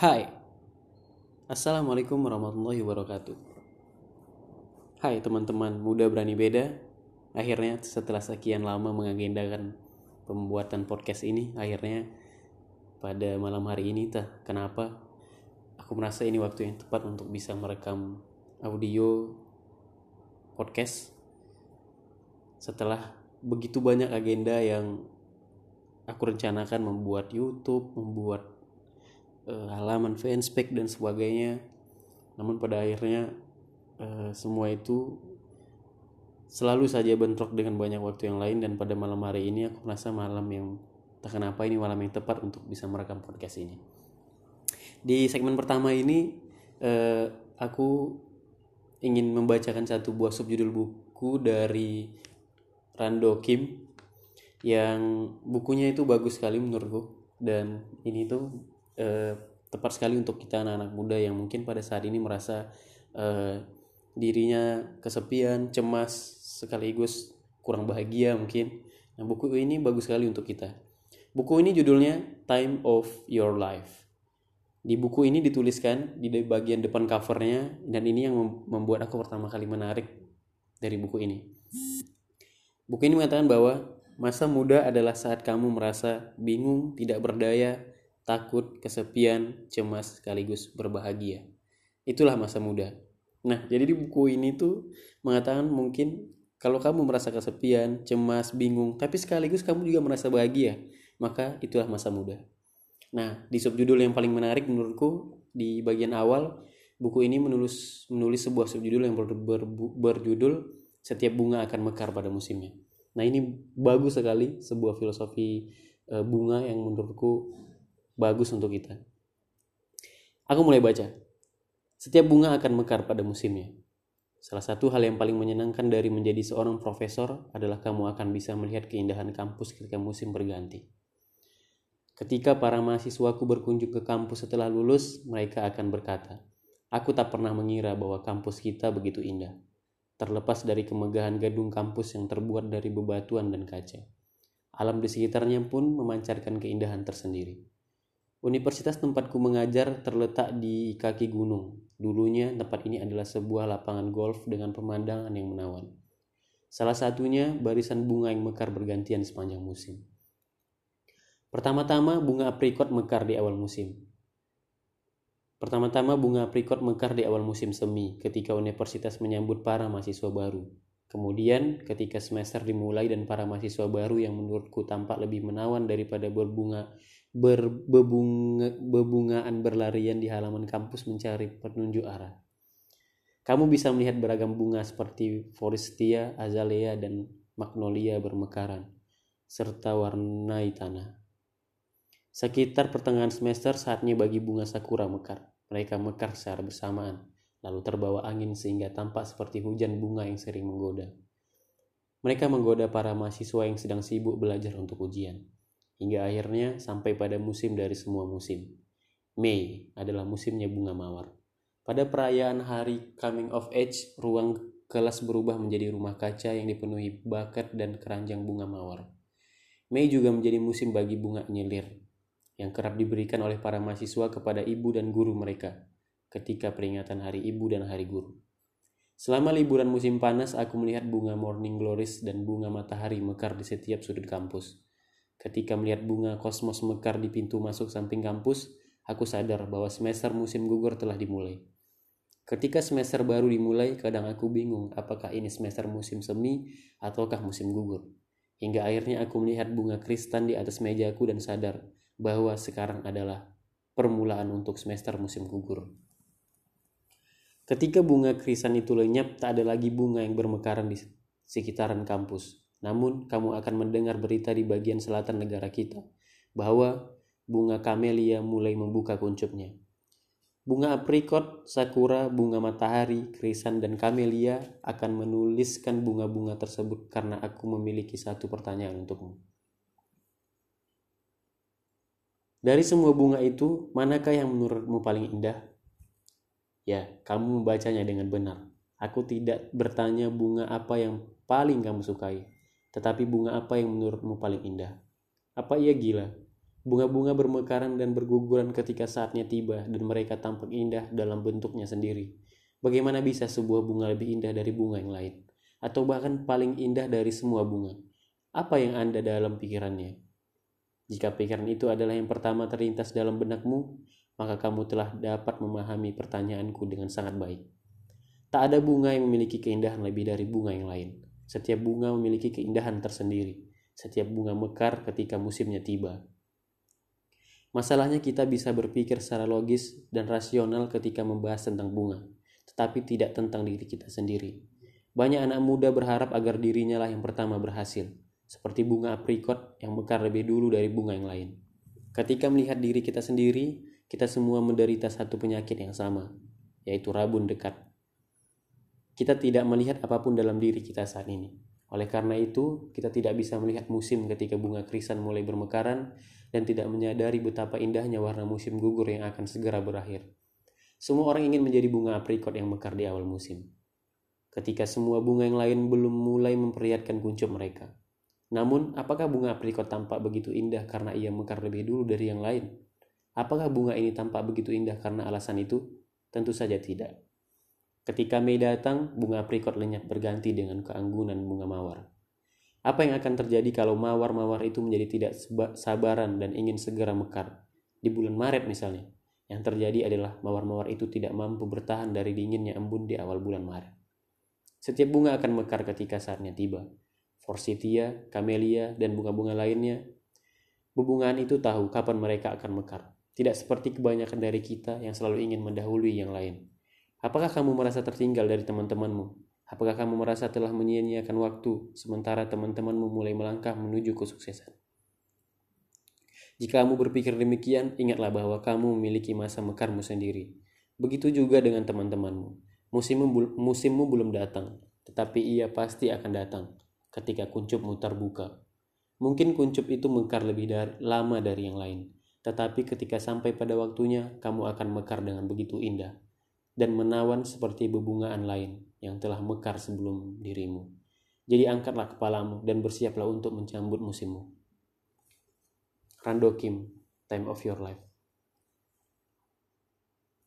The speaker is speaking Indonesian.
Hai. Assalamualaikum warahmatullahi wabarakatuh. Hai teman-teman. Muda berani beda. Akhirnya setelah sekian lama mengagendakan pembuatan podcast ini Akhirnya pada malam hari ini tah kenapa? Aku merasa ini waktu yang tepat untuk bisa merekam audio podcast Setelah begitu banyak agenda yang aku rencanakan membuat YouTube, membuat uh, halaman fanspage dan sebagainya. Namun pada akhirnya uh, semua itu selalu saja bentrok dengan banyak waktu yang lain dan pada malam hari ini aku merasa malam yang tak kenapa ini malam yang tepat untuk bisa merekam podcast ini. Di segmen pertama ini uh, aku ingin membacakan satu buah subjudul buku dari Rando Kim yang bukunya itu bagus sekali menurutku dan ini tuh eh, tepat sekali untuk kita anak-anak muda yang mungkin pada saat ini merasa eh, dirinya kesepian, cemas, sekaligus kurang bahagia mungkin. Nah, buku ini bagus sekali untuk kita. Buku ini judulnya Time of Your Life. Di buku ini dituliskan di bagian depan covernya dan ini yang membuat aku pertama kali menarik dari buku ini. Buku ini mengatakan bahwa masa muda adalah saat kamu merasa bingung, tidak berdaya, takut, kesepian, cemas, sekaligus berbahagia. Itulah masa muda. Nah, jadi di buku ini tuh mengatakan mungkin kalau kamu merasa kesepian, cemas, bingung, tapi sekaligus kamu juga merasa bahagia, maka itulah masa muda. Nah, di subjudul yang paling menarik menurutku di bagian awal buku ini menulis menulis sebuah subjudul yang ber, ber, berjudul setiap bunga akan mekar pada musimnya. Nah ini bagus sekali sebuah filosofi e, bunga yang menurutku bagus untuk kita. Aku mulai baca. Setiap bunga akan mekar pada musimnya. Salah satu hal yang paling menyenangkan dari menjadi seorang profesor adalah kamu akan bisa melihat keindahan kampus ketika musim berganti. Ketika para mahasiswaku berkunjung ke kampus setelah lulus, mereka akan berkata, "Aku tak pernah mengira bahwa kampus kita begitu indah." terlepas dari kemegahan gedung kampus yang terbuat dari bebatuan dan kaca. Alam di sekitarnya pun memancarkan keindahan tersendiri. Universitas tempatku mengajar terletak di kaki gunung. Dulunya tempat ini adalah sebuah lapangan golf dengan pemandangan yang menawan. Salah satunya barisan bunga yang mekar bergantian sepanjang musim. Pertama-tama bunga aprikot mekar di awal musim. Pertama-tama bunga aprikot mekar di awal musim semi ketika universitas menyambut para mahasiswa baru. Kemudian ketika semester dimulai dan para mahasiswa baru yang menurutku tampak lebih menawan daripada berbunga berbunga, bebungaan berlarian di halaman kampus mencari penunjuk arah. Kamu bisa melihat beragam bunga seperti Forestia, Azalea, dan Magnolia bermekaran, serta warnai tanah. Sekitar pertengahan semester saatnya bagi bunga sakura mekar. Mereka mekar secara bersamaan, lalu terbawa angin sehingga tampak seperti hujan bunga yang sering menggoda. Mereka menggoda para mahasiswa yang sedang sibuk belajar untuk ujian, hingga akhirnya sampai pada musim dari semua musim. Mei adalah musimnya bunga mawar. Pada perayaan hari coming of age, ruang kelas berubah menjadi rumah kaca yang dipenuhi bakat dan keranjang bunga mawar. Mei juga menjadi musim bagi bunga nyelir, yang kerap diberikan oleh para mahasiswa kepada ibu dan guru mereka ketika peringatan Hari Ibu dan Hari Guru. Selama liburan musim panas, aku melihat bunga morning glories dan bunga matahari mekar di setiap sudut kampus. Ketika melihat bunga kosmos mekar di pintu masuk samping kampus, aku sadar bahwa semester musim gugur telah dimulai. Ketika semester baru dimulai, kadang aku bingung apakah ini semester musim semi ataukah musim gugur. Hingga akhirnya aku melihat bunga kristan di atas mejaku dan sadar bahwa sekarang adalah permulaan untuk semester musim gugur. Ketika bunga krisan itu lenyap, tak ada lagi bunga yang bermekaran di sekitaran kampus. Namun, kamu akan mendengar berita di bagian selatan negara kita bahwa bunga kamelia mulai membuka kuncupnya. Bunga aprikot, sakura, bunga matahari, krisan, dan kamelia akan menuliskan bunga-bunga tersebut karena aku memiliki satu pertanyaan untukmu. Dari semua bunga itu, manakah yang menurutmu paling indah? Ya, kamu membacanya dengan benar. Aku tidak bertanya bunga apa yang paling kamu sukai, tetapi bunga apa yang menurutmu paling indah. Apa ia gila? Bunga-bunga bermekaran dan berguguran ketika saatnya tiba dan mereka tampak indah dalam bentuknya sendiri. Bagaimana bisa sebuah bunga lebih indah dari bunga yang lain? Atau bahkan paling indah dari semua bunga? Apa yang Anda dalam pikirannya? Jika pikiran itu adalah yang pertama terlintas dalam benakmu, maka kamu telah dapat memahami pertanyaanku dengan sangat baik. Tak ada bunga yang memiliki keindahan lebih dari bunga yang lain. Setiap bunga memiliki keindahan tersendiri. Setiap bunga mekar ketika musimnya tiba. Masalahnya kita bisa berpikir secara logis dan rasional ketika membahas tentang bunga, tetapi tidak tentang diri kita sendiri. Banyak anak muda berharap agar dirinya lah yang pertama berhasil, seperti bunga aprikot yang mekar lebih dulu dari bunga yang lain. Ketika melihat diri kita sendiri, kita semua menderita satu penyakit yang sama, yaitu rabun dekat. Kita tidak melihat apa pun dalam diri kita saat ini. Oleh karena itu, kita tidak bisa melihat musim ketika bunga krisan mulai bermekaran dan tidak menyadari betapa indahnya warna musim gugur yang akan segera berakhir. Semua orang ingin menjadi bunga aprikot yang mekar di awal musim. Ketika semua bunga yang lain belum mulai memperlihatkan kuncup mereka. Namun, apakah bunga aprikot tampak begitu indah karena ia mekar lebih dulu dari yang lain? Apakah bunga ini tampak begitu indah karena alasan itu? Tentu saja tidak. Ketika Mei datang, bunga aprikot lenyap berganti dengan keanggunan bunga mawar. Apa yang akan terjadi kalau mawar-mawar itu menjadi tidak sabaran dan ingin segera mekar? Di bulan Maret misalnya, yang terjadi adalah mawar-mawar itu tidak mampu bertahan dari dinginnya embun di awal bulan Maret. Setiap bunga akan mekar ketika saatnya tiba. Forsythia, camellia, dan bunga-bunga lainnya. Bebungaan itu tahu kapan mereka akan mekar. Tidak seperti kebanyakan dari kita yang selalu ingin mendahului yang lain. Apakah kamu merasa tertinggal dari teman-temanmu? Apakah kamu merasa telah menyia-nyiakan waktu sementara teman-temanmu mulai melangkah menuju kesuksesan? Jika kamu berpikir demikian, ingatlah bahwa kamu memiliki masa mekarmu sendiri. Begitu juga dengan teman-temanmu. Musimmu, musimmu belum datang, tetapi ia pasti akan datang ketika kuncupmu terbuka. Mungkin kuncup itu mekar lebih dari, lama dari yang lain, tetapi ketika sampai pada waktunya, kamu akan mekar dengan begitu indah dan menawan seperti bebungaan lain yang telah mekar sebelum dirimu. Jadi angkatlah kepalamu dan bersiaplah untuk mencambut musimmu. Rando Kim, Time of Your Life